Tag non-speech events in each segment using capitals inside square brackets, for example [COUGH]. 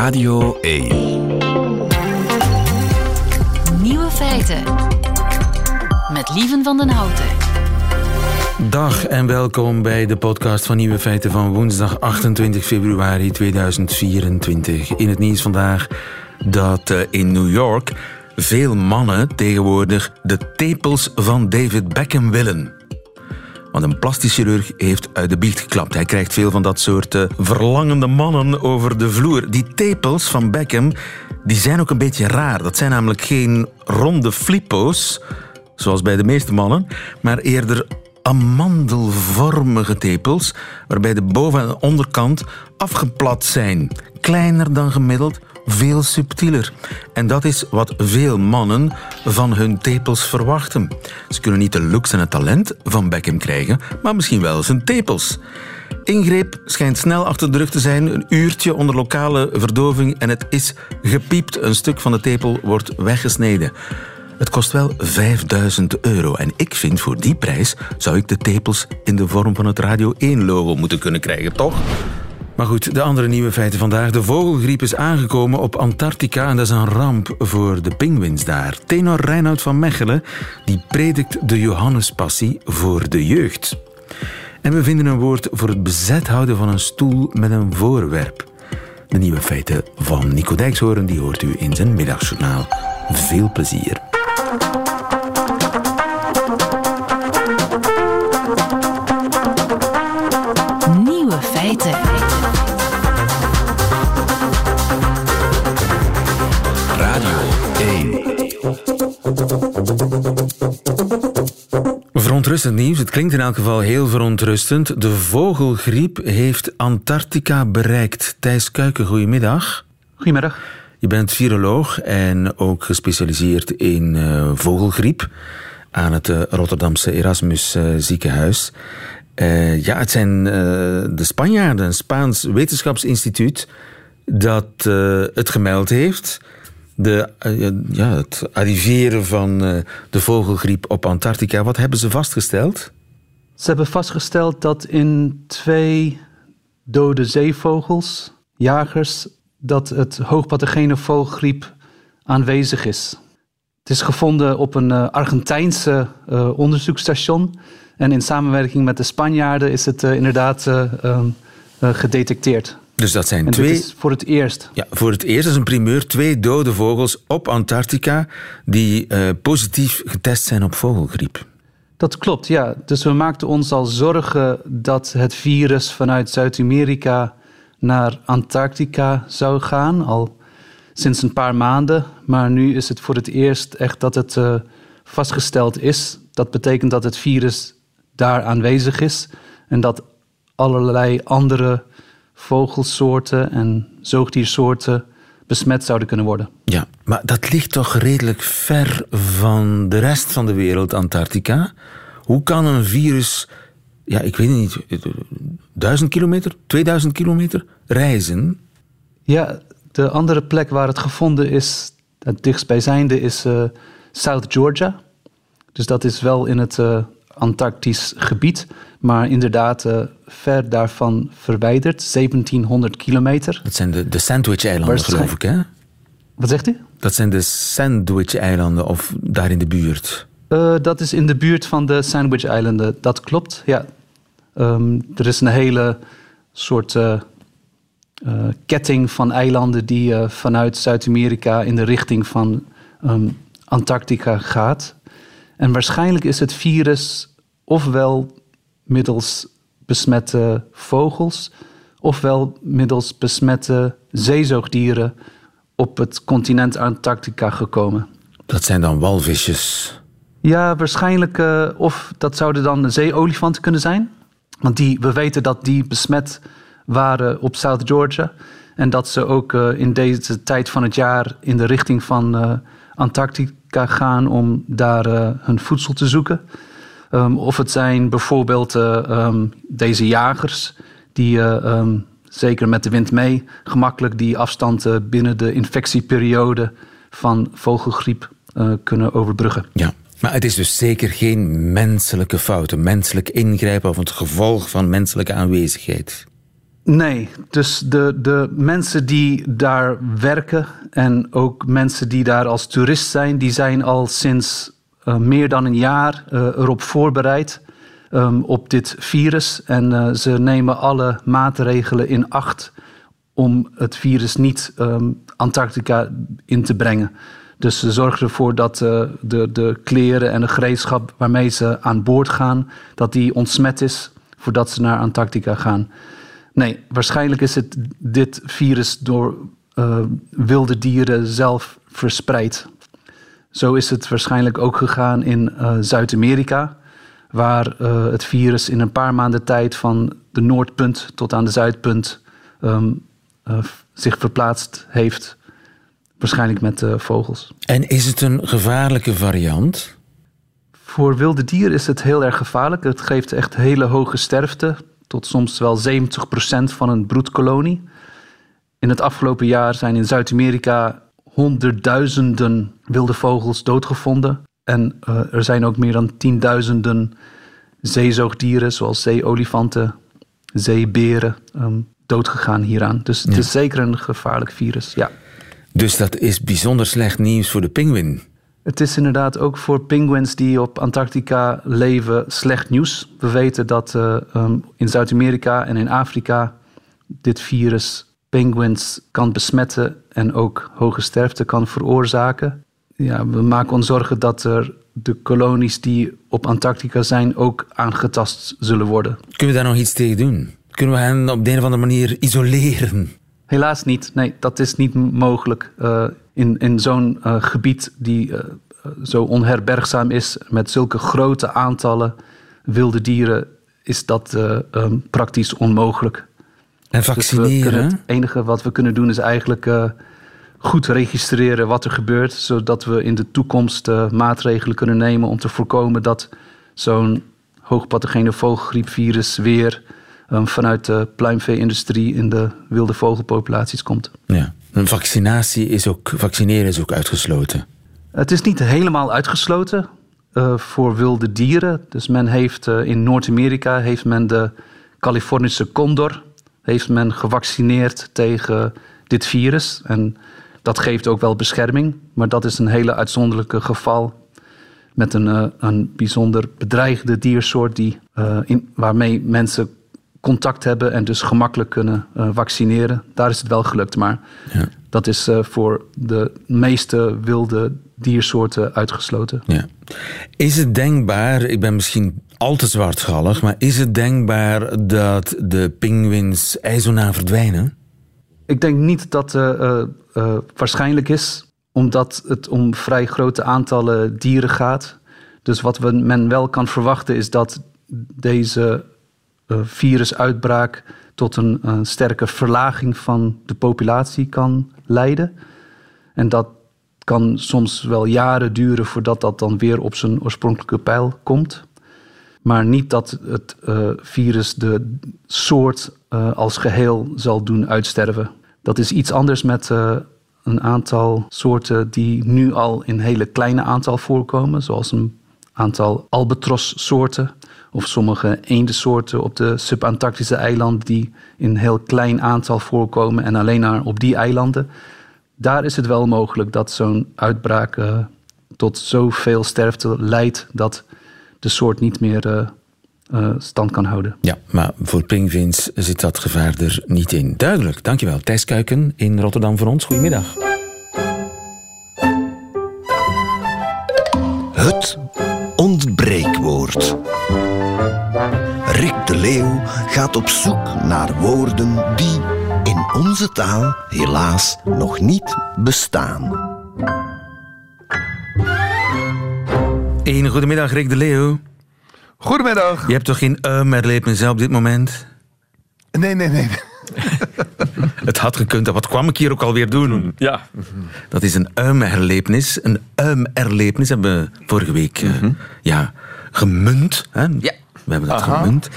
Radio 1. Nieuwe feiten. Met Lieven van den Houten. Dag en welkom bij de podcast van Nieuwe Feiten van woensdag 28 februari 2024. In het nieuws vandaag dat eh, in New York veel mannen tegenwoordig de tepels van David Beckham willen. Want een plastisch chirurg heeft uit de biecht geklapt. Hij krijgt veel van dat soort uh, verlangende mannen over de vloer. Die tepels van Beckham die zijn ook een beetje raar. Dat zijn namelijk geen ronde flippo's, zoals bij de meeste mannen, maar eerder amandelvormige tepels, waarbij de boven- en onderkant afgeplat zijn. Kleiner dan gemiddeld, veel subtieler. En dat is wat veel mannen van hun tepels verwachten. Ze kunnen niet de looks en het talent van Beckham krijgen, maar misschien wel zijn tepels. Ingreep schijnt snel achter de rug te zijn. Een uurtje onder lokale verdoving en het is gepiept. Een stuk van de tepel wordt weggesneden. Het kost wel 5000 euro. En ik vind voor die prijs zou ik de tepels in de vorm van het Radio 1-logo moeten kunnen krijgen, toch? Maar goed, de andere nieuwe feiten vandaag. De vogelgriep is aangekomen op Antarctica en dat is een ramp voor de pinguïns daar. Tenor Reinoud van Mechelen die predikt de Johannespassie voor de jeugd. En we vinden een woord voor het bezet houden van een stoel met een voorwerp. De nieuwe feiten van Nico Dijkshoorn die hoort u in zijn middagjournaal. Veel plezier. Verontrustend nieuws. Het klinkt in elk geval heel verontrustend. De vogelgriep heeft Antarctica bereikt. Thijs Kuiken, goedemiddag. Goedemiddag. Je bent viroloog en ook gespecialiseerd in uh, vogelgriep aan het uh, Rotterdamse Erasmus uh, ziekenhuis. ja, het zijn de Spanjaarden, een Spaans wetenschapsinstituut, dat het gemeld heeft. De, ja, het arriveren van de vogelgriep op Antarctica. Wat hebben ze vastgesteld? Ze hebben vastgesteld dat in twee dode zeevogels, jagers, dat het hoogpathogene vogelgriep aanwezig is. Het is gevonden op een uh, Argentijnse uh, onderzoeksstation. En in samenwerking met de Spanjaarden is het inderdaad gedetecteerd. Dus dat zijn en twee. Dit is voor het eerst. Ja, voor het eerst is een primeur twee dode vogels op Antarctica die positief getest zijn op vogelgriep. Dat klopt, ja. Dus we maakten ons al zorgen dat het virus vanuit Zuid-Amerika naar Antarctica zou gaan, al sinds een paar maanden. Maar nu is het voor het eerst echt dat het uh, vastgesteld is. Dat betekent dat het virus daar aanwezig is en dat allerlei andere vogelsoorten en zoogdiersoorten besmet zouden kunnen worden. Ja, maar dat ligt toch redelijk ver van de rest van de wereld, Antarctica? Hoe kan een virus ja, ik weet niet, duizend kilometer, 2000 kilometer reizen? Ja, de andere plek waar het gevonden is, het dichtstbijzijnde, is uh, South Georgia. Dus dat is wel in het uh, Antarctisch gebied, maar inderdaad uh, ver daarvan verwijderd, 1700 kilometer. Dat zijn de, de Sandwich-eilanden, geloof ik, hè? Wat zegt u? Dat zijn de Sandwich-eilanden, of daar in de buurt. Uh, dat is in de buurt van de Sandwich-eilanden, dat klopt, ja. Um, er is een hele soort uh, uh, ketting van eilanden die vanuit Zuid-Amerika in de richting van um, Antarctica gaat. En waarschijnlijk is het virus ofwel middels besmette vogels, ofwel middels besmette zeezoogdieren op het continent Antarctica gekomen. Dat zijn dan walvisjes? Ja, waarschijnlijk. Uh, of dat zouden dan zeeolifanten kunnen zijn. Want die, we weten dat die besmet waren op South Georgia. En dat ze ook uh, in deze tijd van het jaar in de richting van uh, Antarctica gaan om daar hun voedsel te zoeken. Um, of het zijn bijvoorbeeld um, deze jagers die um, zeker met de wind mee gemakkelijk die afstand binnen de infectieperiode van vogelgriep kunnen overbruggen. Ja. Maar het is dus zeker geen menselijke fout, een menselijk ingrijpen of het gevolg van menselijke aanwezigheid. Nee, dus de, de mensen die daar werken en ook mensen die daar als toerist zijn, die zijn al sinds meer dan een jaar uh, erop voorbereid um, op dit virus. En uh, ze nemen alle maatregelen in acht om het virus niet um, Antarctica in te brengen. Dus ze zorgen ervoor dat de, de kleren en de gereedschap waarmee ze aan boord gaan, dat die ontsmet is voordat ze naar Antarctica gaan. Nee, waarschijnlijk is het dit virus door wilde dieren zelf verspreid. Zo is het waarschijnlijk ook gegaan in uh, Zuid-Amerika, waar uh, het virus in een paar maanden tijd van de noordpunt tot aan de zuidpunt um, zich verplaatst heeft. Waarschijnlijk met vogels. En is het een gevaarlijke variant? Voor wilde dieren is het heel erg gevaarlijk. Het geeft echt hele hoge sterfte, tot soms wel 70% van een broedkolonie. In het afgelopen jaar zijn in Zuid-Amerika honderdduizenden wilde vogels doodgevonden. En uh, er zijn ook meer dan tienduizenden zeezoogdieren, zoals zeeolifanten, zeeberen, um, doodgegaan hieraan. Dus het ja. is zeker een gevaarlijk virus, ja. Dus dat is bijzonder slecht nieuws voor de pinguïn. Het is inderdaad ook voor pinguïns die op Antarctica leven slecht nieuws. We weten dat uh, um, in Zuid-Amerika en in Afrika dit virus penguins kan besmetten en ook hoge sterfte kan veroorzaken. Ja, we maken ons zorgen dat er de kolonies die op Antarctica zijn ook aangetast zullen worden. Kunnen we daar nog iets tegen doen? Kunnen we hen op de een of andere manier isoleren? Helaas niet. Nee, dat is niet mogelijk. Uh, in in zo'n uh, gebied die uh, zo onherbergzaam is, met zulke grote aantallen wilde dieren, is dat um, praktisch onmogelijk. En vaccineren? Dus het enige wat we kunnen doen is eigenlijk uh, goed registreren wat er gebeurt, zodat we in de toekomst uh, maatregelen kunnen nemen om te voorkomen dat zo'n hoogpathogene vogelgriepvirus weer um, vanuit de pluimvee-industrie in de wilde vogelpopulaties komt. Ja, een vaccinatie is ook, vaccineren is ook uitgesloten. Het is niet helemaal uitgesloten uh, voor wilde dieren. Dus men heeft in Noord-Amerika heeft men de Californische condor heeft men gevaccineerd tegen dit virus. En dat geeft ook wel bescherming, maar dat is een hele uitzonderlijke geval met een, uh, een bijzonder bedreigde diersoort die, uh, in, waarmee mensen contact hebben en dus gemakkelijk kunnen uh, vaccineren. Daar is het wel gelukt, maar ja. dat is voor de meeste wilde diersoorten uitgesloten. Ja. Is het denkbaar, ik ben misschien al te zwartgallig, maar is het denkbaar dat de pinguïns ijzona verdwijnen? Ik denk niet dat het uh, uh, uh, waarschijnlijk is, omdat het om vrij grote aantallen dieren gaat. Dus wat we, men wel kan verwachten is dat deze virusuitbraak tot een sterke verlaging van de populatie kan leiden. En dat kan soms wel jaren duren voordat dat dan weer op zijn oorspronkelijke pijl komt. Maar niet dat het uh, virus de soort uh, als geheel zal doen uitsterven. Dat is iets anders met uh, een aantal soorten die nu al in hele kleine aantal voorkomen, zoals een aantal albatros-soorten of sommige eendensoorten op de subantarctische eilanden die in heel klein aantal voorkomen en alleen maar op die eilanden. Daar is het wel mogelijk dat zo'n uitbraak tot zoveel sterfte leidt dat de soort niet meer uh, uh, stand kan houden. Ja, maar voor pingvins zit dat gevaar er niet in. Duidelijk, dankjewel. Thijs Kuiken in Rotterdam voor ons. Goedemiddag. Het ontbreekwoord. Rick de Leeuw gaat op zoek naar woorden die in onze taal helaas nog niet bestaan. Een goedemiddag, Rick de Leeuw. Goedemiddag. Je hebt toch geen uimerlepnis op dit moment? Nee, nee, nee. [LAUGHS] Het had gekund. Wat kwam ik hier ook alweer doen? Ja. Dat is een uimerlepnis. Een uimerlepnis hebben we vorige week uh, ja, gemunt. Hè? Ja. We hebben dat Aha. gemunt.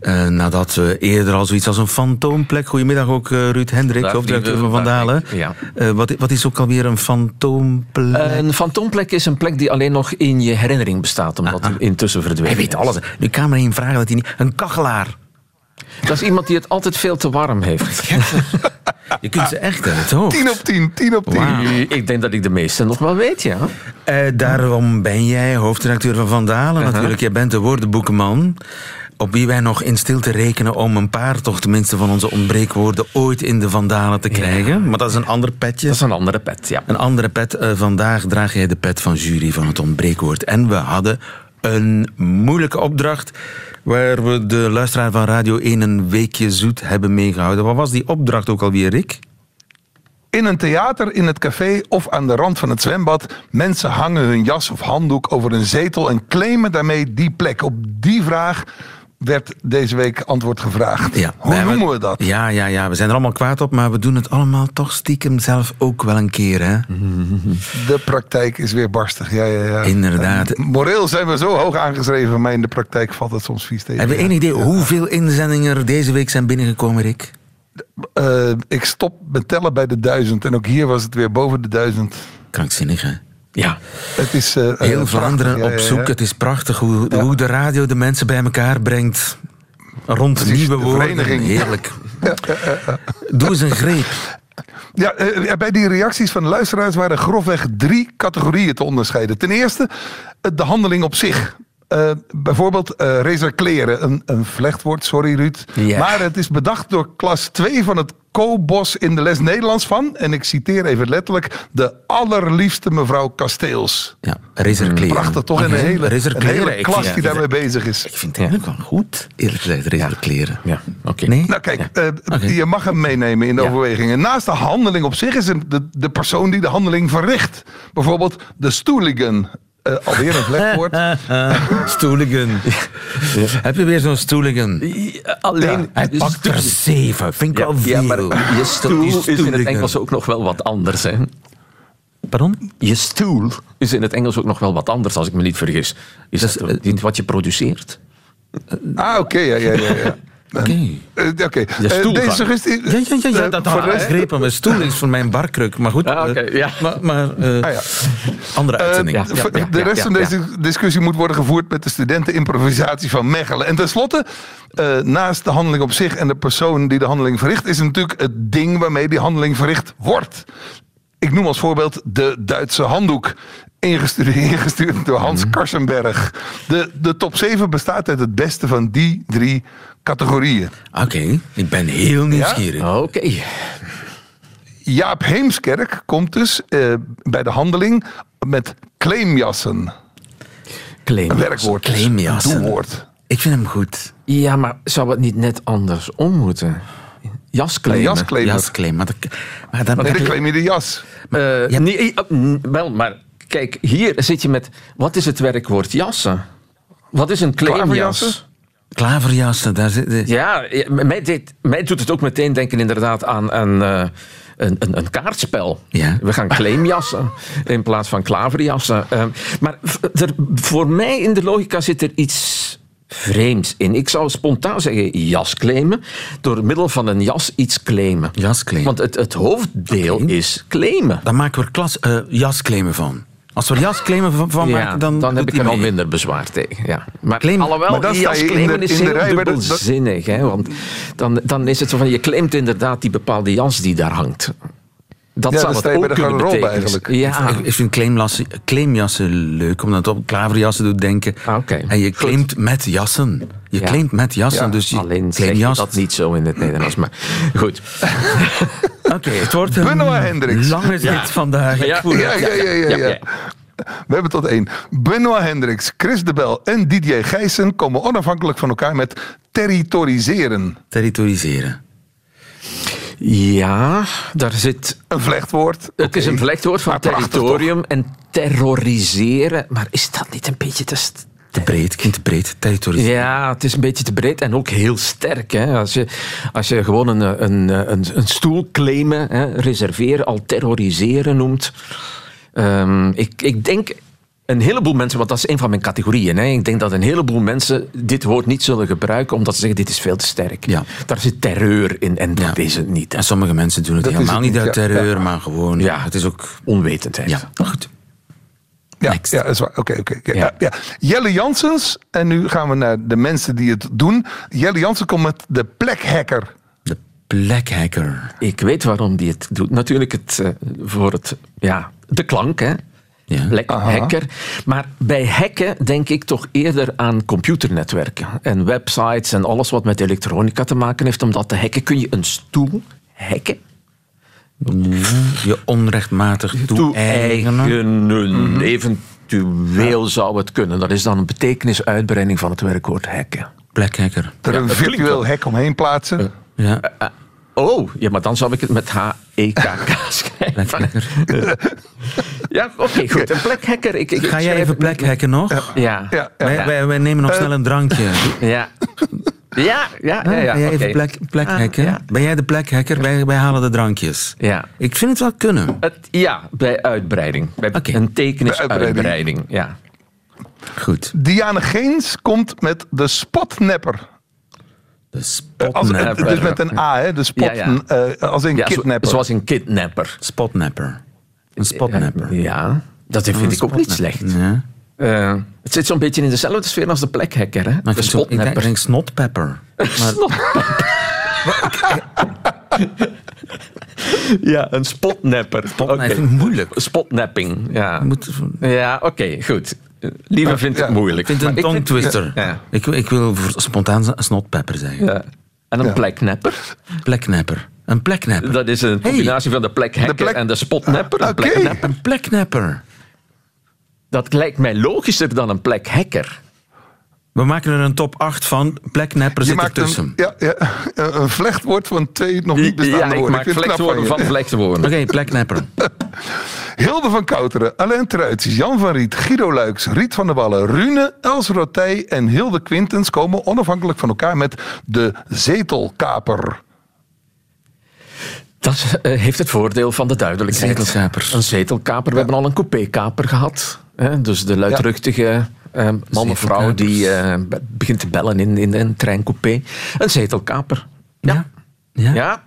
Uh, nadat we eerder al zoiets als een fantoomplek... Goedemiddag ook uh, Ruud Hendrik, hoofddirecteur van Vandalen. Ja. Uh, wat, wat, is ook alweer een fantoomplek? een fantoomplek is een plek die alleen nog in je herinnering bestaat. Omdat die intussen verdwenen Hij weet alles. Nu kan me één vragen dat hij niet... Een kachelaar. Dat is iemand die het altijd veel te warm heeft. [LAUGHS] Je kunt ze echt uit het hoofd. 10 op 10, 10 op 10. Wauw. Ik denk dat ik de meeste nog wel weet, ja. Eh, daarom ben jij hoofdredacteur van Vandalen natuurlijk. Jij bent de woordenboekenman. Op wie wij nog in stilte rekenen om een paar, toch tenminste van onze ontbreekwoorden, ooit in de Vandalen te krijgen. Maar dat is een ander petje. Dat is een andere pet, ja. Een andere pet. Eh, vandaag draag jij de pet van jury van het ontbreekwoord. En we hadden een moeilijke opdracht waar we de luisteraar van Radio 1 een weekje zoet hebben meegehouden. Wat was die opdracht ook alweer, Rick? In een theater, in het café of aan de rand van het zwembad. Mensen hangen hun jas of handdoek over een zetel en claimen daarmee die plek. Op die vraag werd deze week antwoord gevraagd. Ja, Hoe wij- noemen we dat? Ja, ja, ja, we zijn er allemaal kwaad op, maar we doen het allemaal toch stiekem zelf ook wel een keer. Hè? [LAUGHS] De praktijk is weer barstig. Ja, ja, ja. Inderdaad. En moreel zijn we zo hoog aangeschreven, maar in de praktijk valt het soms vies tegen. Hebben we één idee hoeveel inzendingen er deze week zijn binnengekomen, Rick? Eh, ik stop met tellen bij de duizend en ook hier was het weer boven de duizend. Krankzinnig, hè? Ja, Het is eh, eh, Heel prachtig. Vlaanderen Ja, ja, op ja. zoek. Het is prachtig hoe, de radio de mensen bij elkaar brengt. Rond nieuwe de woorden. vereniging. Heerlijk. [LAUGHS] Doe eens een greep. Ja, eh, ja, bij die reacties van de luisteraars waren grofweg drie categorieën te onderscheiden. Ten eerste eh, de handeling op zich. Eh, bijvoorbeeld eh razor kleren, een, een vlechtwoord, sorry Ruud. Ja. Maar het is bedacht door klas 2 van het Co-bos in de les Nederlands van, en ik citeer even letterlijk, de allerliefste mevrouw Kasteels. Ja, reserkleren. Prachtig toch? En Oké, een hele, een klas die daarmee bezig is. Ik vind het eigenlijk wel goed, eerlijk gezegd, reserkleren. ja oké. Nee? Nou kijk, eh, je mag hem meenemen in de Ja. overwegingen. Naast de handeling op zich is het de, de persoon die de handeling verricht. Bijvoorbeeld de stoeligen. Eh, alweer een vlechtwoord. [LAUGHS] Stoeligen. Heb je weer zo'n stoeligen? Alleen, Hij pakt er zeven. Vind ik ja, wel veel. ja, maar je stoel Die is in het. Engels ook nog wel wat anders, hè. Pardon? Je stoel is in het Engels ook nog wel wat anders, als ik me niet vergis. Is Dat eh, niet wat je produceert? Ah, oké. ja, ja, ja, ja. Oké. Eh, Oké, Je Eh, stoelgang. deze suggestie... Ja, ja, ja, ja eh, dat voor had de ik. Mijn stoel is voor mijn barkruk. Maar goed, Ah, oké, eh, ja. maar, maar eh, Ah, ja. andere Eh, uitzending. ja. de rest ja, van ja. deze discussie moet worden gevoerd met de studentenimprovisatie van Mechelen. En tenslotte, eh, naast de handeling op zich en de persoon die de handeling verricht, is natuurlijk het ding waarmee die handeling verricht wordt. Ik noem als voorbeeld de Duitse handdoek. Ingestuurd, [LAUGHS] ingestuurd door Hans Karsenberg. De, de top 7 bestaat uit het beste van die drie categorieën. Oké, ik ben heel nieuwsgierig. Oké. Jaap Heemskerk komt dus eh, bij de handeling met claimjassen. Een werkwoord. Claimjassen. Een doelwoord. Ik vind hem goed. Ja, maar zou het niet net andersom moeten? Jas Een claimen. jasclaimer. Jasclaim. Maar, dat, maar dan, Nee, dan claim je de jas. Eh, Ja. nee, eh, mm, wel, maar kijk, hier zit je met... Wat is het werkwoord jassen? Wat is een claimjas? Klaverjassen? daar zit... de- Ja, mij, deed, mij doet het ook meteen denken inderdaad aan een, eh, een, een, een kaartspel. Ja. We gaan claimjassen in plaats van klaverjassen. Eh, maar er, voor mij in de logica zit er iets vreemds in. Ik zou spontaan zeggen jas claimen, door middel van een jas iets claimen. Jasclaim. Want het, het hoofddeel is claimen. Dan maken we er klas, eh, jasclaimen van. Als we er jasclaimen van, van Ja, maken, dan, dan, heb ik er al minder bezwaar tegen. Ja. Maar Claim- alhoewel, Maar dan de- claimen is in de heel dubbelzinnig. Hè? Want dan, dan is het zo van, je claimt inderdaad die bepaalde jas die daar hangt. Dat Ja, zou het ook kunnen betekenen. eigenlijk. Ja, Ik, ik vind claimjassen, claimjassen leuk, omdat het op klaverjassen doet denken. Ah, oké. En je Goed. claimt met jassen. Je Ja. claimt met jassen, Ja. dus je alleen zeg je claimjast. dat niet zo in het Nederlands. Maar goed. [LAUGHS] Oké, het wordt een Benoit Hendricks. lange zit vandaag. Ik Ja. voel het. Ja, ja, ja, ja, Ja, ja. ja. We hebben tot één. Benoit Hendricks, Chris de Bel en Didier Gijssen komen onafhankelijk van elkaar met territoriseren. Territoriseren. Ja, daar zit... Een vlechtwoord. Het is een vlechtwoord van Maar territorium en terroriseren. Maar is dat niet een beetje te... st- Te breed, kind te breed. Territoriseren. Ja, het is een beetje te breed en ook heel sterk. Hè? Als, je, als je gewoon een, een, een, een stoel claimen, hè, reserveren, al terroriseren noemt. Ehm, ik, ik denk een heleboel mensen, want dat is een van mijn categorieën. Hè, ik denk dat een heleboel mensen dit woord niet zullen gebruiken omdat ze zeggen dit is veel te sterk. Ja. Daar zit terreur in en dat Ja. is het niet. hè. En sommige mensen doen het Dat helemaal het niet uit ja. terreur, maar gewoon... Ja. Het is ook... Onwetendheid. Ja, goed. Ja, Next. ja, dat is waar. Oké, oké. oké. Ja. Ja. Ja, Jelle Janssens, en nu gaan we naar de mensen die het doen. Jelle Jansen komt met de plekhacker. De Black Hacker. Ik weet waarom die het doet. Natuurlijk het, eh, voor het, ja, de klank, hè. Ja. Lekker hacker. Maar bij hacken denk ik toch eerder aan computernetwerken en websites en alles wat met elektronica te maken heeft. Omdat te hacken kun je een stoel hacken. Je onrechtmatig toe-eigenen. Toe-eigenen. Eventueel zou het kunnen. Dat is dan een betekenisuitbreiding van het werkwoord hacken. Black Hacker. Er Ja, een virtueel hek omheen plaatsen. Ja, Oh, ja, maar dan zou ik het met H-E-K-K [LAUGHS] schrijven. Black Hacker. [LAUGHS] Ja, oké, goed. Een plekhacker. Ik, ik, Ga jij even het Black met- Hacken nog? Ja. Ja, ja. Wij, wij, wij nemen nog snel een drankje. [LAUGHS] Ja. Ja, ja, ja. ja, Ga jij even. Black, black Ah, Hacken? ja. Ben jij de Black Hacker? Wij, wij halen de drankjes. Ja. Ik vind het wel kunnen. Het, ja, bij uitbreiding. Bij Oké. Een tekenisuitbreiding. Bij uitbreiding. Ja. Goed. Diane Geens komt met de spotnapper. De Als, spotnapper. dus met een A, hè? De spot, Ja, ja. eh, als een kidnapper. zoals een kidnapper. Spotnapper. Een spotnapper. Ja, dat vind ik ook niet slecht. Ja. Eh, het zit zo'n beetje in dezelfde sfeer als de plekhacker, hè? Maar de ik denk snotpepper. Maar [LAUGHS] Ja, een spotnapper. Spotnapper ik moeilijk. Spotnapping, ja. moet, Ja, oké, goed. Lieve vindt het Ja. moeilijk. ik vind het Maar een tongtwister. Ja. Ik, ik wil spontaan een snotpepper zeggen. Ja. En een Ja. pleknapper. Pleknapper. Een pleknapper. Dat is een combinatie van de plekhacker De plek- en de spotnapper. Een Oké. pleknapper. Een pleknapper. Dat lijkt mij logischer dan een plekhacker. We maken er een top 8 van. Pleknapper Je zit maakt ertussen. een, ja, ja, een vlechtwoord van twee nog niet bestaande ja, ik woorden. maak vlechtwoorden van van je. vlechtwoorden. Oké, pleknapper. [LAUGHS] Hilde van Kouteren, Alain Truitjes, Jan van Riet, Guido Luiks, Riet van der Wallen, Rune, Els Rotij en Hilde Quintens komen onafhankelijk van elkaar met de zetelkaper. Dat eh, heeft het voordeel van de duidelijkheid. Zetelkaper. Een zetelkaper. We hebben al een coupékaper gehad. Hè? Dus de luidruchtige eh, man of vrouw die eh, be- begint te bellen in, in een treincoupé. Een zetelkaper. Ja. Ja. ja.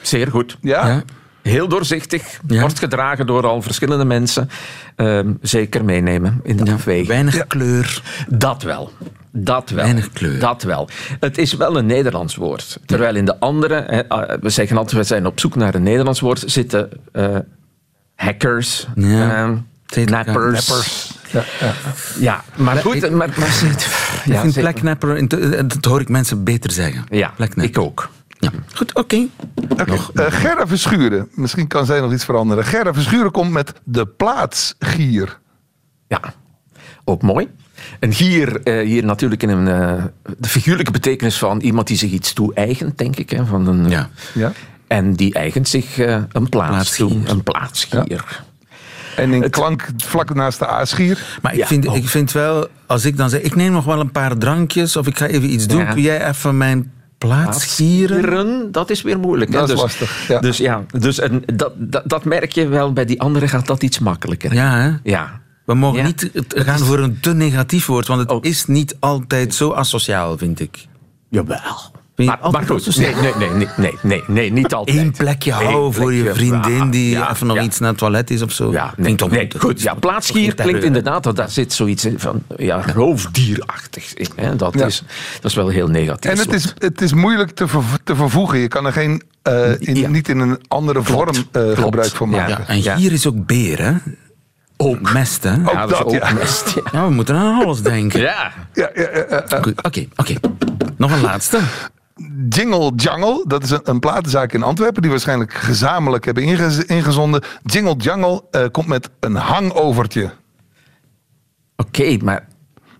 Zeer goed. Ja? Ja. Heel doorzichtig. Ja. Wordt gedragen door al verschillende mensen. Ehm, zeker meenemen in de Ja, afweging. Weinig kleur. Dat wel. Dat wel. Weinig kleur. Dat wel. Het is wel een Nederlands woord. Terwijl in de andere, eh, we zeggen altijd, we zijn op zoek naar een Nederlands woord, zitten eh, hackers, Ja. Nappers. Nappers. Ja, ja. Ja, maar goed. ik- maar, maar, [LAUGHS] ik ja, vind zeker. pleknapper, in te- dat hoor ik mensen beter zeggen. Ja, ik ook. Ja. Goed, oké. Oké, eh, Gerda Verschuren, misschien kan zij nog iets veranderen. Gerda Verschuren komt met de plaatsgier. Ja, ook mooi. Een gier, eh, hier natuurlijk in een, eh, de figuurlijke betekenis van iemand die zich iets toe-eigent, denk ik. Hè, van een, Ja. Ja? En die eigent zich eh, een plaats toe. Een plaatsgier. En in klank vlak naast de A-schier. Maar ik, Ja, vind, ik vind wel, als ik dan zeg, ik neem nog wel een paar drankjes of ik ga even iets doen, Ja. kun jij even mijn plaats gieren? Gieren, dat is weer moeilijk. hè. Dat is dus, lastig, ja. Dus ja, dus en dat, dat, dat merk je wel. Bij die anderen gaat dat iets makkelijker. Ja, hè? Ja. We mogen Ja. niet het- gaan voor een te negatief woord, want het Oh. is niet altijd zo asociaal, vind ik. Jawel. Je Maar, maar goed, zo nee, nee, nee, nee, nee, nee, nee, niet altijd. Eén plekje Eén houden voor je vriendin ja, die ja, even nog ja. iets naar het toilet is of zo. Ja, nee, Klinkt toch nee, goed. goed. Ja, plaatsgier klinkt inderdaad, want daar zit zoiets in van ja, roofdierachtig in. Hè. Dat, Ja. is, dat is wel heel negatief. En het is, het is moeilijk te, ver- te vervoegen. Je kan er geen, eh, in, Ja. niet in een andere Klopt, vorm eh, gebruik van Ja. maken. Ja, en Ja. hier is ook beer, hè? ook. Mest, hè? Ja, Ook dat is dat, ook ja. mest. Ja. Ja, we moeten aan alles denken. ja. Ja, ja, ja, ja. Oké, oké. Nog een laatste. Jingle Jangle, dat is een, een platenzaak in Antwerpen die waarschijnlijk gezamenlijk hebben ingez- ingezonden. Jingle Jangle eh, komt met een hangovertje. Oké, maar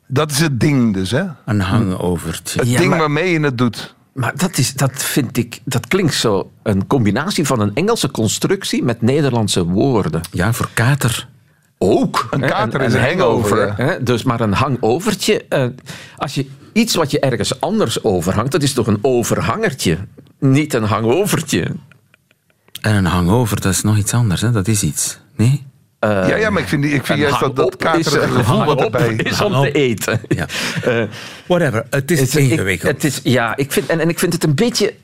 Dat is het ding dus, hè? Een hangovertje. Het Ja, ding maar- waarmee je het doet. Maar dat, is, dat vind ik, dat klinkt zo een combinatie van een Engelse constructie met Nederlandse woorden. Ja, voor kater. Ook. Een hè, kater is een hangover, ja. hè, Dus maar een hangovertje. eh, als je iets wat je ergens anders overhangt, dat is toch een overhangertje, niet een hangovertje. En een hangover, dat is nog iets anders, hè? Dat is iets. Nee? ja, ja, maar ik vind, ik vind juist dat, dat katerige eh, gevoel wat erbij... is om te eten. Ja. [LAUGHS] Eh, Whatever. Het is het, ik, ingewikkeld. het is, ja, ik vind, en, en ik vind het een beetje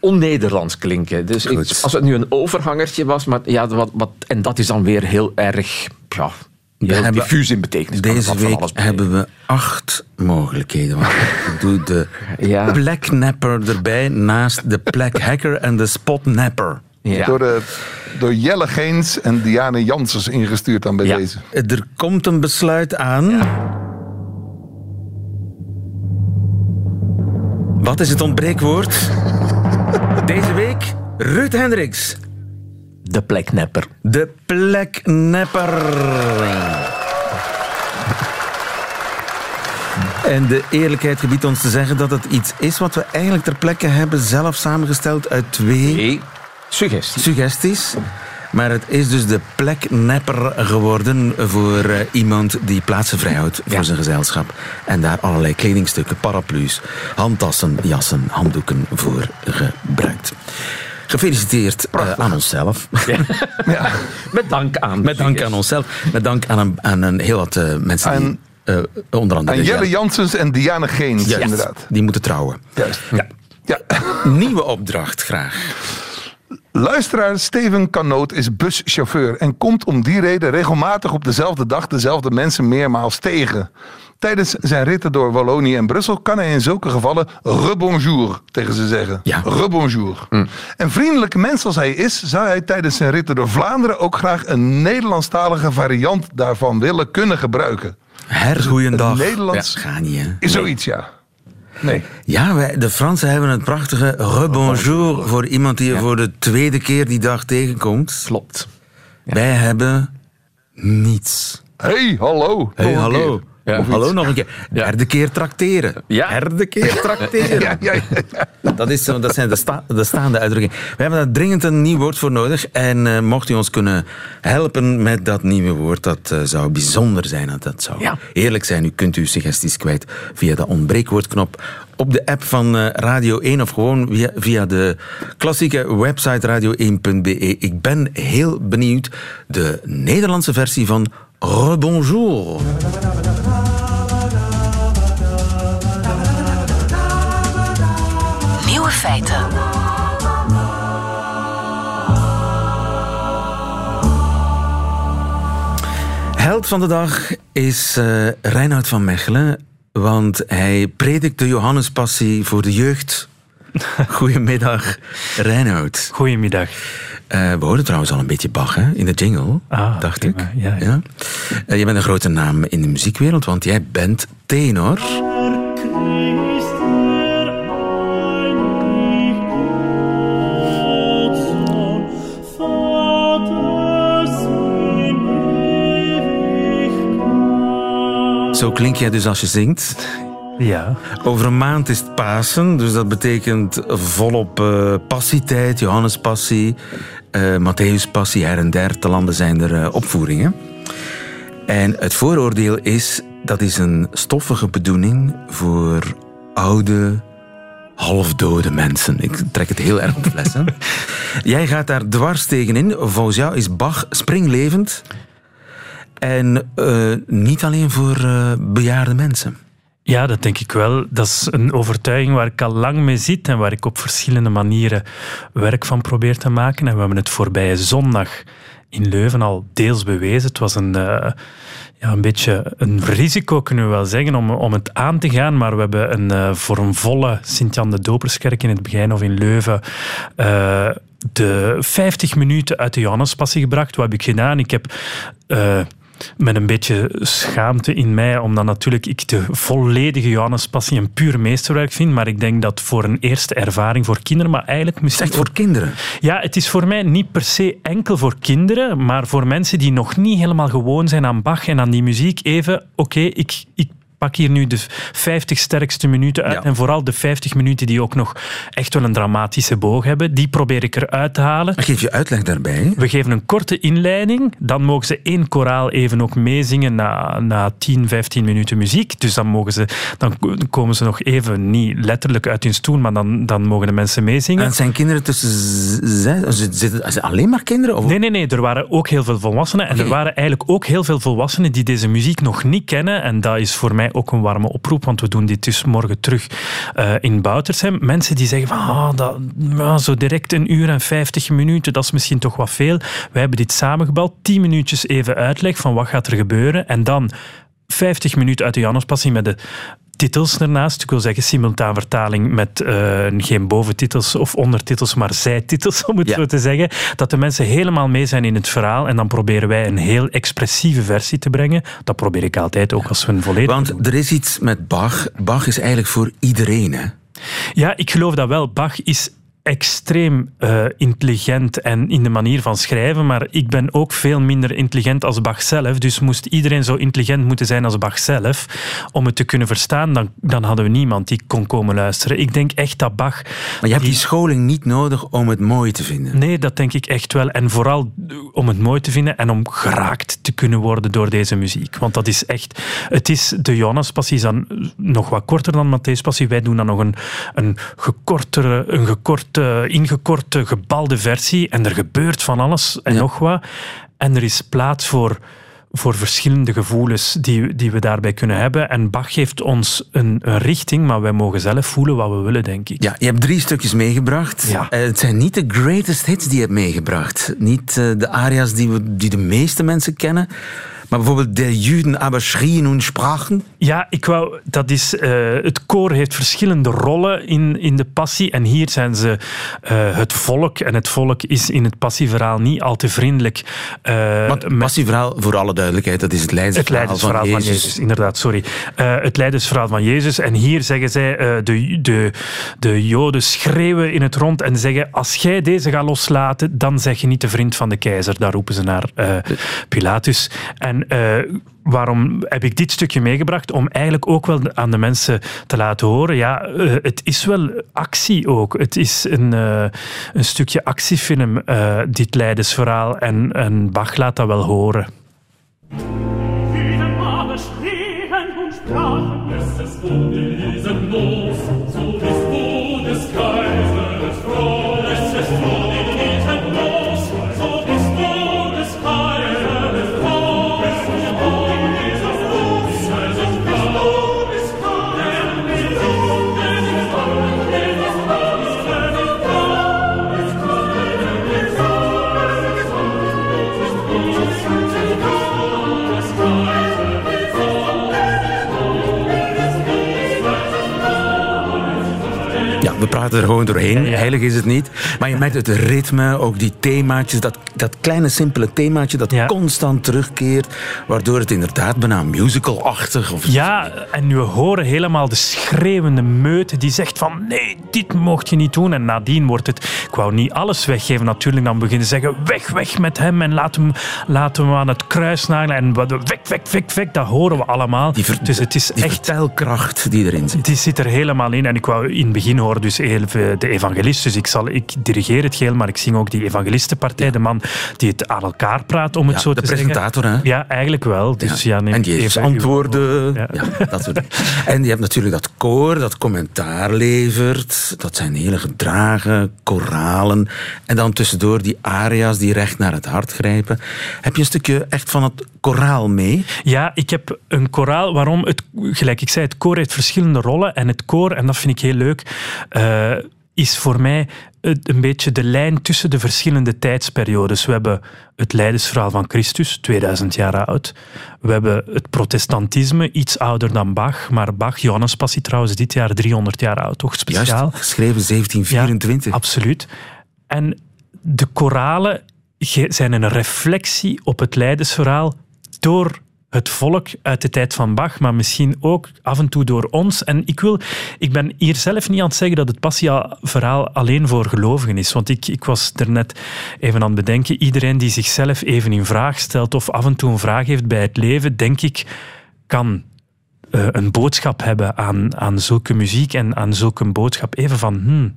on-Nederlands klinken. Dus ik- als het nu een overhangertje was, maar ja, wat, wat, en dat is dan weer heel erg ja, Heel hebben- diffuus in betekenis. Deze week hebben we acht mogelijkheden. Want ik doe de [LAUGHS] Ja. pleknapper erbij naast de plekhacker en de spotnapper. Ja. Door, de, door Jelle Geens en Diane Janssens ingestuurd dan bij Ja. deze. Er komt een besluit aan. Wat is het ontbreekwoord? [LAUGHS] Deze week Ruud Hendricks. De pleknapper. De pleknapper. En de eerlijkheid gebiedt ons te zeggen dat het iets is wat we eigenlijk ter plekke hebben zelf samengesteld uit twee Nee. Suggestie. suggesties. Maar het is dus de pleknapper geworden voor eh, iemand die plaatsen vrijhoudt voor Ja. zijn gezelschap. En daar allerlei kledingstukken, paraplu's, handtassen, jassen, handdoeken voor gebruikt. Gefeliciteerd eh, aan onszelf. [LAUGHS] Ja. Met dank aan. Met dank aan onszelf. Met dank aan een, aan een heel wat eh, mensen die... Aan- eh, onder andere... Aan Jelle ja, Janssens en Diane Geens, juist, inderdaad. Die moeten trouwen. Juist. Ja. Ja. Nieuwe opdracht graag. Luisteraar Steven Kanoot is buschauffeur en komt om die reden regelmatig op dezelfde dag dezelfde mensen meermaals tegen. Tijdens zijn ritten door Wallonië en Brussel kan hij in zulke gevallen rebonjour tegen ze zeggen. Ja. Rebonjour. En vriendelijke mens als hij is, zou hij tijdens zijn ritten door Vlaanderen ook graag een Nederlandstalige variant daarvan willen kunnen gebruiken. Her, goeiedag. het Nederlands- Ja, ga niet. Is zoiets, ja. Nee. Ja, wij, de Fransen hebben het prachtige rebonjour voor iemand die je voor de tweede keer die dag tegenkomt. Klopt. Wij hebben niets. Hey, hallo. Hey, hallo. keer. Ja. Hallo nog een keer. Derde keer trakteren. Ja. Derde keer trakteren. [LAUGHS] Ja. Dat, is dat zijn de, sta- de staande uitdrukkingen. We hebben daar dringend een nieuw woord voor nodig. En eh, mocht u ons kunnen helpen met dat nieuwe woord, dat eh, zou bijzonder zijn. Dat zou Ja. heerlijk zijn. U kunt uw suggesties kwijt via de ontbreekwoordknop op de app van eh, Radio 1 of gewoon via, via de klassieke website radio1.be. Ik ben heel benieuwd. De Nederlandse versie van Rebonjour. Held van de dag is Reinoud van Mechelen, want hij predikt de Johannespassie voor de jeugd. [LAUGHS] Goedemiddag, Reinoud. Goedemiddag. Eh, we hoorden trouwens al een beetje Bach hè, in de jingle, Ah, dacht ik. ja, ja. Eh, je bent een grote naam in de muziekwereld, want jij bent tenor. Zo klink jij dus als je zingt. Ja, Over een maand is het Pasen, dus dat betekent volop eh, passietijd, Johannespassie, eh Matthäuspassie, her en der. Te landen zijn er eh, opvoeringen. En het vooroordeel is, dat is een stoffige bedoeling voor oude, halfdode mensen. Ik trek het heel erg op de fles. hè. [LAUGHS] Jij gaat daar dwars tegenin. Volgens jou is Bach springlevend. En eh, niet alleen voor eh, bejaarde mensen. ja, dat denk ik wel. Dat is een overtuiging waar ik al lang mee zit en waar ik op verschillende manieren werk van probeer te maken. En we hebben het voorbije zondag in Leuven al deels bewezen. Het was een, eh, ja, een beetje een risico, kunnen we wel zeggen, om, om het aan te gaan. Maar we hebben een, voor een volle Sint-Jan de Doperskerk in het begin of in Leuven... de 50 minuten uit de Johannespassie gebracht. Wat heb ik gedaan? Ik heb met een beetje schaamte in mij, omdat natuurlijk ik de volledige Johannespassie een puur meesterwerk vind. Maar ik denk dat voor een eerste ervaring voor kinderen, maar eigenlijk misschien echt voor kinderen. ja, het is voor mij niet per se enkel voor kinderen, maar voor mensen die nog niet helemaal gewoon zijn aan Bach en aan die muziek. Even, oké, ik, ik pak hier nu de 50 sterkste minuten uit. Ja. En vooral de 50 minuten die ook nog echt wel een dramatische boog hebben. Die probeer ik eruit te halen. Maar geef je uitleg daarbij. We geven een korte inleiding. Dan mogen ze één koraal even ook meezingen na, na 10, 15 minuten muziek. Dus dan, mogen ze, dan komen ze nog even, niet letterlijk uit hun stoel, maar dan, dan mogen de mensen meezingen. En het zijn kinderen tussen zes... Zitten alleen maar kinderen? Of? Nee, nee, nee. Er waren ook heel veel volwassenen. En er waren eigenlijk ook heel veel volwassenen die deze muziek nog niet kennen. En dat is voor mij ook een warme oproep, want we doen dit dus morgen terug uh, in Boutershem. Mensen die zeggen van, ah, dat, zo direct een uur en vijftig minuten, dat is misschien toch wat veel. Wij hebben dit samengebald, tien minuutjes even uitleg van wat gaat er gebeuren en dan 50 minuten uit de Januspassie met de titels ernaast. Ik wil zeggen simultaan vertaling met uh, geen boventitels of ondertitels, maar zijtitels, [LAUGHS] om het zo te zeggen. Dat de mensen helemaal mee zijn in het verhaal en dan proberen wij een heel expressieve versie te brengen. Dat probeer ik altijd ook als we een volledig... Want er is iets met Bach. Bach is eigenlijk voor iedereen, hè? Ja, ik geloof dat wel. Bach is extreem uh, intelligent en in de manier van schrijven, maar ik ben ook veel minder intelligent als Bach zelf. Dus moest iedereen zo intelligent moeten zijn als Bach zelf om het te kunnen verstaan, dan, dan hadden we niemand die kon komen luisteren. Ik denk echt dat Bach... Maar je hebt die, scholing niet nodig om het mooi te vinden? Nee, dat denk ik echt wel. En vooral om het mooi te vinden en om geraakt te kunnen worden door deze muziek. Want dat is echt... Het is de Jonas-passie dan nog wat korter dan Matthäus-passie. Wij doen dan nog een, een gekortere, een gekort ingekorte, gebalde versie. En er gebeurt van alles en nog wat. En er is plaats voor, voor verschillende gevoelens die, die we daarbij kunnen hebben. En Bach geeft ons een, een, richting, maar wij mogen zelf voelen wat we willen, denk ik. Ja, je hebt drie stukjes meegebracht. Ja. Uh, het zijn niet de greatest hits die je hebt meegebracht. Niet uh, de aria's die, we, die de meeste mensen kennen. Maar bijvoorbeeld de Juden aber schrien und sprachen. Ja, ik wou, dat is, uh, het koor heeft verschillende rollen in, in de passie. En hier zijn ze uh, het volk. En het volk is in het passieverhaal niet al te vriendelijk. Uh, Want het passieverhaal, voor alle duidelijkheid, dat is het leidersverhaal, het leidersverhaal van, Jezus. van, Jezus. Inderdaad, sorry. het leidersverhaal van Jezus. En hier zeggen zij, de, de, de Joden schreeuwen in het rond en zeggen, als jij deze gaat loslaten, dan zeg je niet de vriend van de keizer. Daar roepen ze naar Pilatus. En en uh, waarom heb ik dit stukje meegebracht? Om eigenlijk ook wel aan de mensen te laten horen. Ja, uh, het is wel actie ook. Het is een, uh, een stukje actiefilm, dit Leidensverhaal. En, en Bach laat dat wel horen. We praten er gewoon doorheen. Heilig is het niet. Maar je merkt het ritme, ook die themaatjes, dat, dat kleine simpele themaatje dat constant terugkeert, waardoor het inderdaad bijna musical-achtig of Ja, en nu horen helemaal de schreeuwende meute die zegt van nee, dit mocht je niet doen. En nadien wordt het, ik wou niet alles weggeven natuurlijk, dan beginnen ze zeggen weg, weg met hem en laten we hem, we hem aan het kruis nagelen en weg, weg, weg, weg, dat horen we allemaal. Die dus het is echt telkracht die erin zit. Die zit er helemaal in en ik wou in het begin horen dus de evangelist. Dus ik, zal, ik dirigeer het geheel, maar ik zing ook die evangelistenpartij. De man die het aan elkaar praat, om het zo te zeggen. De presentator, hè? Ja, eigenlijk wel. Dus, ja. en die heeft antwoorden. Ja. [LAUGHS] dat soort en je hebt natuurlijk dat koor dat commentaar levert. Dat zijn hele gedragen, koralen. En dan tussendoor die aria's die recht naar het hart grijpen. Heb je een stukje echt van het koraal mee? Ja, ik heb een koraal. Waarom? Het, gelijk ik zei, het koor heeft verschillende rollen. En het koor, en dat vind ik heel leuk... Uh, is voor mij een beetje de lijn tussen de verschillende tijdsperiodes. We hebben het Leidensverhaal van Christus, 2000 jaar oud. We hebben het protestantisme, iets ouder dan Bach. Maar Bach, Johannes Passie trouwens, dit jaar 300 jaar oud, toch speciaal. Juist, geschreven 1724. Ja, absoluut. En de koralen zijn een reflectie op het Leidensverhaal door het volk uit de tijd van Bach, maar misschien ook af en toe door ons. En ik, wil, ik ben hier zelf niet aan het zeggen dat het passia-verhaal alleen voor gelovigen is. Want ik, ik was er net even aan het bedenken. Iedereen die zichzelf even in vraag stelt of af en toe een vraag heeft bij het leven, denk ik, kan uh, een boodschap hebben aan, aan zulke muziek en aan zulke boodschap. Even van, hmm,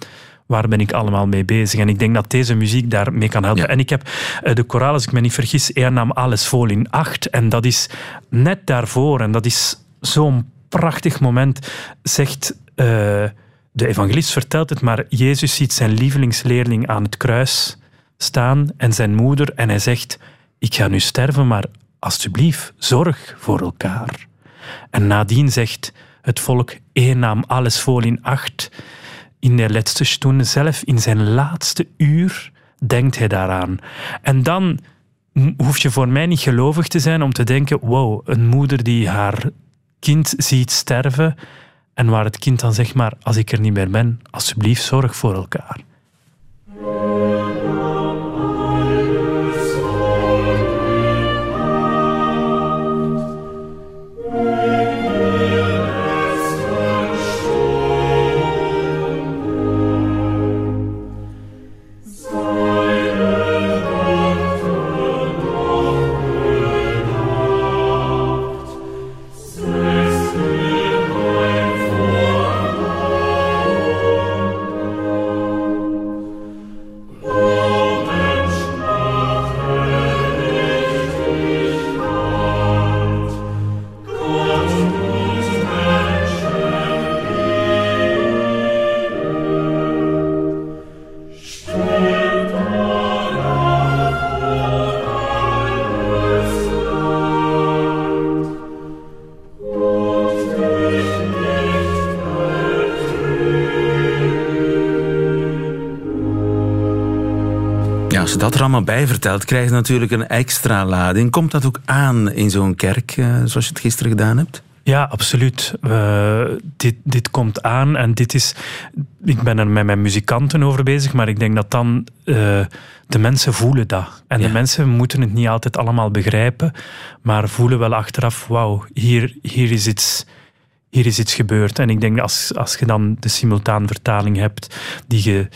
waar ben ik allemaal mee bezig? En ik denk dat deze muziek daarmee kan helpen. En ik heb uh, de koraal, als ik me niet vergis, Er nam alles vol in acht. En dat is net daarvoor, en dat is zo'n prachtig moment, zegt... Uh, de evangelist vertelt het, maar Jezus ziet zijn lievelingsleerling aan het kruis staan en zijn moeder en hij zegt, ik ga nu sterven, maar alsjeblieft, zorg voor elkaar. En nadien zegt het volk, één nam alles vol in acht. In de laatste stunde, zelf in zijn laatste uur, denkt hij daaraan. En dan hoef je voor mij niet gelovig te zijn om te denken, wow, een moeder die haar kind ziet sterven en waar het kind dan zegt maar, als ik er niet meer ben, alsjeblieft zorg voor elkaar. Allemaal bij vertelt, krijgt natuurlijk een extra lading. Komt dat ook aan in zo'n kerk, eh, zoals je het gisteren gedaan hebt? Ja, absoluut. Uh, dit, dit komt aan en dit is. Ik ben er met mijn muzikanten over bezig, maar ik denk dat dan uh, de mensen voelen dat. En de mensen moeten het niet altijd allemaal begrijpen, maar voelen wel achteraf: wauw, hier, hier is iets hier is iets gebeurd. En ik denk als, als je dan de simultaan vertaling hebt, die, je,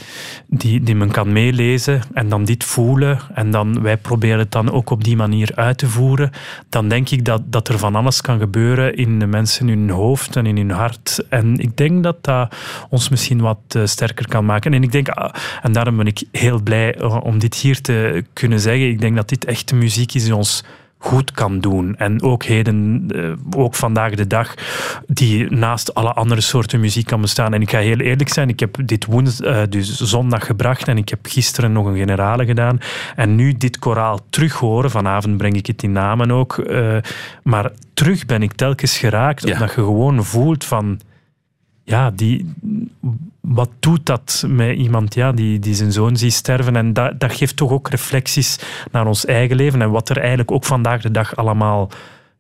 die, die men kan meelezen en dan dit voelen, en dan wij proberen het dan ook op die manier uit te voeren, dan denk ik dat, dat er van alles kan gebeuren in de mensen in hun hoofd en in hun hart. En ik denk dat dat ons misschien wat eh, sterker kan maken. En ik denk, ah, en daarom ben ik heel blij eh, om dit hier te kunnen zeggen, ik denk dat dit echte muziek is die ons goed kan doen. En ook heden, eh, ook vandaag de dag, die naast alle andere soorten muziek kan bestaan. En ik ga heel eerlijk zijn, ik heb dit woensdag, eh, dus zondag gebracht en ik heb gisteren nog een generale gedaan. En nu dit koraal terug horen, vanavond breng ik het in namen ook, eh, maar terug ben ik telkens geraakt, omdat je gewoon voelt van ja, die, wat doet dat met iemand ja, die, die zijn zoon ziet sterven? En dat, dat geeft toch ook reflecties naar ons eigen leven en wat er eigenlijk ook vandaag de dag allemaal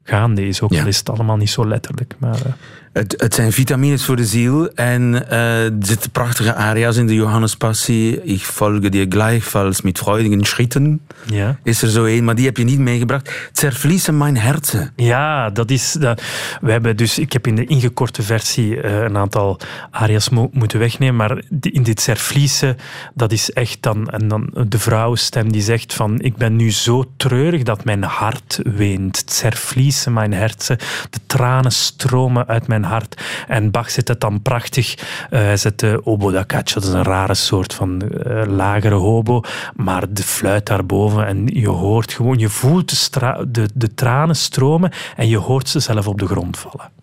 gaande is. Ook al is het allemaal niet zo letterlijk. Maar, uh. Het, het, zijn vitamines voor de ziel en uh, er zitten prachtige aria's in de Johannespassie. Ik volge die gleichfalls met freudigen schritten. Ja. Is er zo één, maar die heb je niet meegebracht. Zervliezen mijn herzen. Ja, dat is... Dat, we hebben dus, ik heb in de ingekorte versie uh, een aantal aria's mo moeten wegnemen, maar in dit zervliezen, dat is echt dan... En dan de vrouwenstem die zegt van, ik ben nu zo treurig dat mijn hart weent. Zervliezen mijn hersen. De tranen stromen uit mijn En Bach zet het dan prachtig. Uh, hij zet de obo da caccia, dat is een rare soort van uh, lagere hobo. Maar de fluit daarboven en je hoort gewoon, je voelt de, de tranen stromen en je hoort ze zelf op de grond vallen.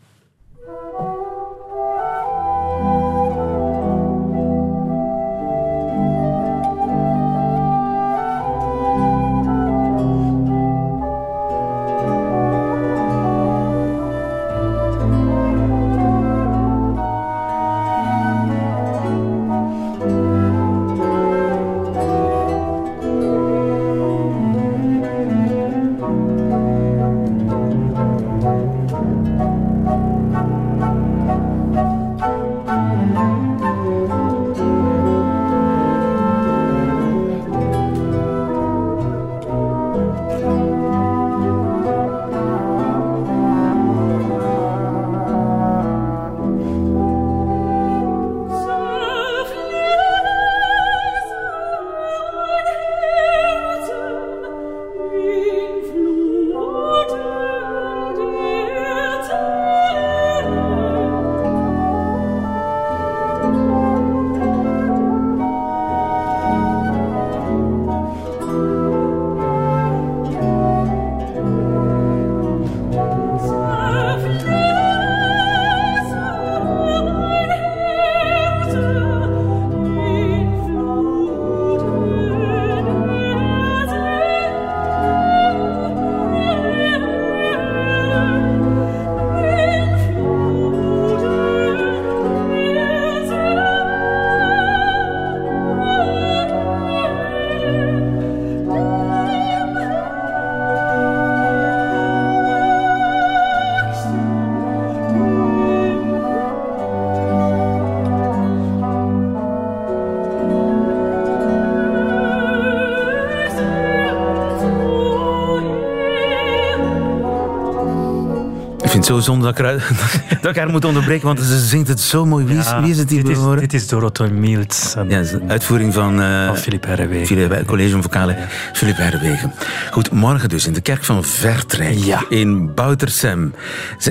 Zo zonder dat ik, eruit- [LAUGHS] dat ik haar moet onderbreken, want ze zingt het zo mooi. Wie is, Ja, wie is het die dit is, horen? dit is Dorothee Miels. Ja, het is een uitvoering van, van Philippe Herrewegen. Philippe, College van Vocale Philippe Herwegen. Goed, morgen dus in de kerk van Vertrek Ja. in Boutersem.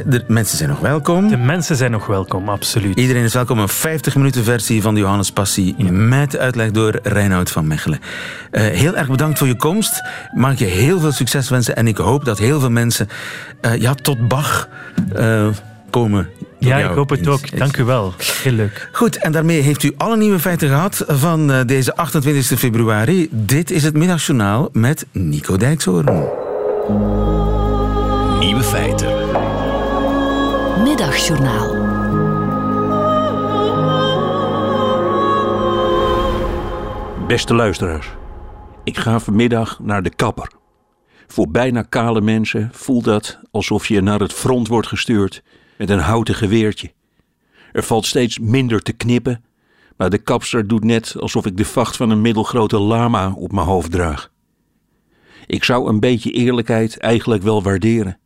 De mensen zijn nog welkom. De mensen zijn nog welkom, absoluut. Iedereen is welkom. Een 50 minuten versie van de Johannes Passie met uitleg door Reinoud van Mechelen. Eh, heel erg bedankt voor je komst. Mag ik je heel veel succes wensen en ik hoop dat heel veel mensen eh, ja, tot Bach eh, komen. ja, ik hoop het ook. Dank u wel. Heel leuk. Goed, en daarmee heeft u alle nieuwe feiten gehad van eh, deze 28 februari. Dit is het Middagjournaal met Nico Dijkshoorn. Nieuwe feiten. Middagjournaal. Beste luisteraars, ik ga vanmiddag naar de kapper. Voor bijna kale mensen voelt dat alsof je naar het front wordt gestuurd met een houten geweertje. Er valt steeds minder te knippen, maar de kapster doet net alsof ik de vacht van een middelgrote lama op mijn hoofd draag. Ik zou een beetje eerlijkheid eigenlijk wel waarderen.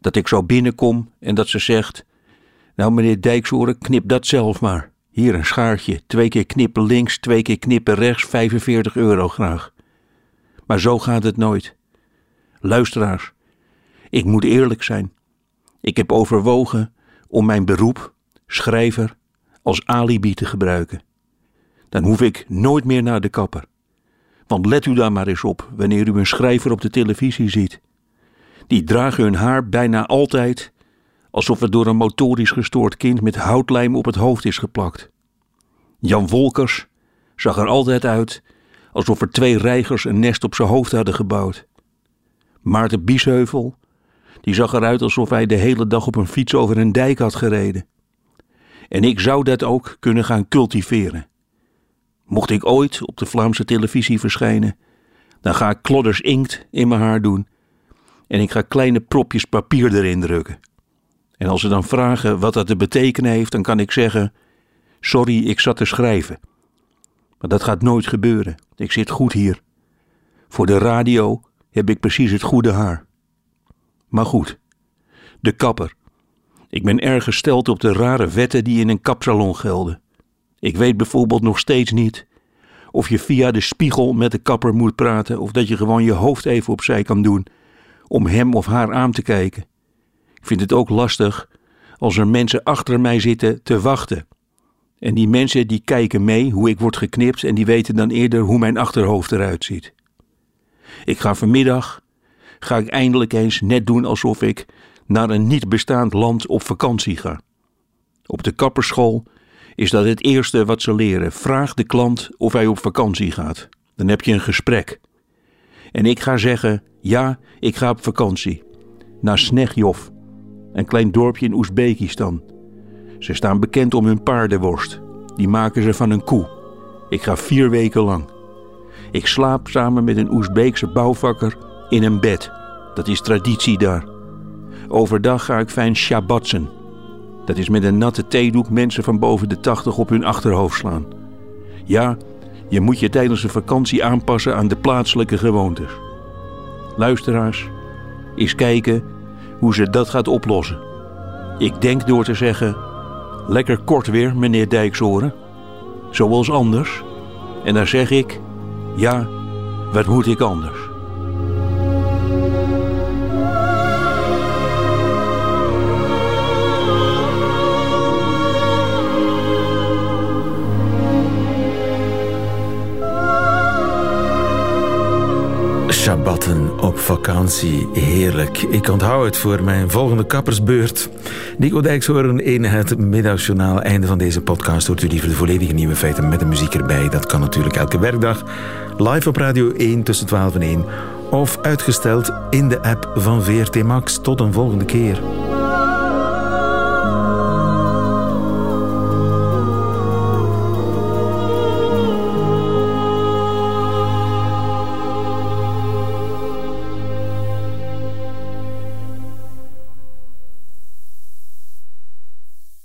Dat ik zo binnenkom en dat ze zegt: Nou, meneer Dijksoren, knip dat zelf maar. Hier een schaartje, twee keer knippen links, twee keer knippen rechts, 45 euro graag. Maar zo gaat het nooit. Luisteraars, ik moet eerlijk zijn. Ik heb overwogen om mijn beroep, schrijver, als alibi te gebruiken. Dan hoef ik nooit meer naar de kapper. Want let u daar maar eens op wanneer u een schrijver op de televisie ziet. Die dragen hun haar bijna altijd alsof het door een motorisch gestoord kind met houtlijm op het hoofd is geplakt. Jan Wolkers zag er altijd uit alsof er twee reigers een nest op zijn hoofd hadden gebouwd. Maarten Biesheuvel, die zag eruit alsof hij de hele dag op een fiets over een dijk had gereden. En ik zou dat ook kunnen gaan cultiveren. Mocht ik ooit op de Vlaamse televisie verschijnen, dan ga ik klodders inkt in mijn haar doen en ik ga kleine propjes papier erin drukken. En als ze dan vragen wat dat te betekenen heeft, dan kan ik zeggen: Sorry, ik zat te schrijven. Maar dat gaat nooit gebeuren. Ik zit goed hier. Voor de radio heb ik precies het goede haar. Maar goed, de kapper. Ik ben erg gesteld op de rare wetten die in een kapsalon gelden. Ik weet bijvoorbeeld nog steeds niet of je via de spiegel met de kapper moet praten of dat je gewoon je hoofd even opzij kan doen om hem of haar aan te kijken. Ik vind het ook lastig als er mensen achter mij zitten te wachten. En die mensen die kijken mee hoe ik word geknipt en die weten dan eerder hoe mijn achterhoofd eruit ziet. Ik ga vanmiddag, ga ik eindelijk eens net doen alsof ik naar een niet bestaand land op vakantie ga. Op de kapperschool is dat het eerste wat ze leren. Vraag de klant of hij op vakantie gaat. Dan heb je een gesprek. En ik ga zeggen, ja, ik ga op vakantie. Naar Snegjov, een klein dorpje in Oezbekistan. Ze staan bekend om hun paardenworst. Die maken ze van een koe. Ik ga vier weken lang. Ik slaap samen met een Oezbeekse bouwvakker in een bed. Dat is traditie daar. Overdag ga ik fijn shabbatsen. Dat is met een natte theedoek mensen van boven de tachtig op hun achterhoofd slaan. Ja, je moet je tijdens een vakantie aanpassen aan de plaatselijke gewoontes. Luisteraars, eens kijken hoe ze dat gaat oplossen. Ik denk door te zeggen: lekker kort weer, meneer Dijksoren. Zoals anders. En dan zeg ik: ja, wat moet ik anders? Op vakantie, heerlijk. Ik onthoud het voor mijn volgende kappersbeurt. Nico Dijkshoorn in het middagjournaal. Einde van deze podcast hoort u liever de volledige nieuwe feiten met de muziek erbij. Dat kan natuurlijk elke werkdag. Live op Radio 1 tussen 12 en 1. Of uitgesteld in de app van VRT Max. Tot een volgende keer.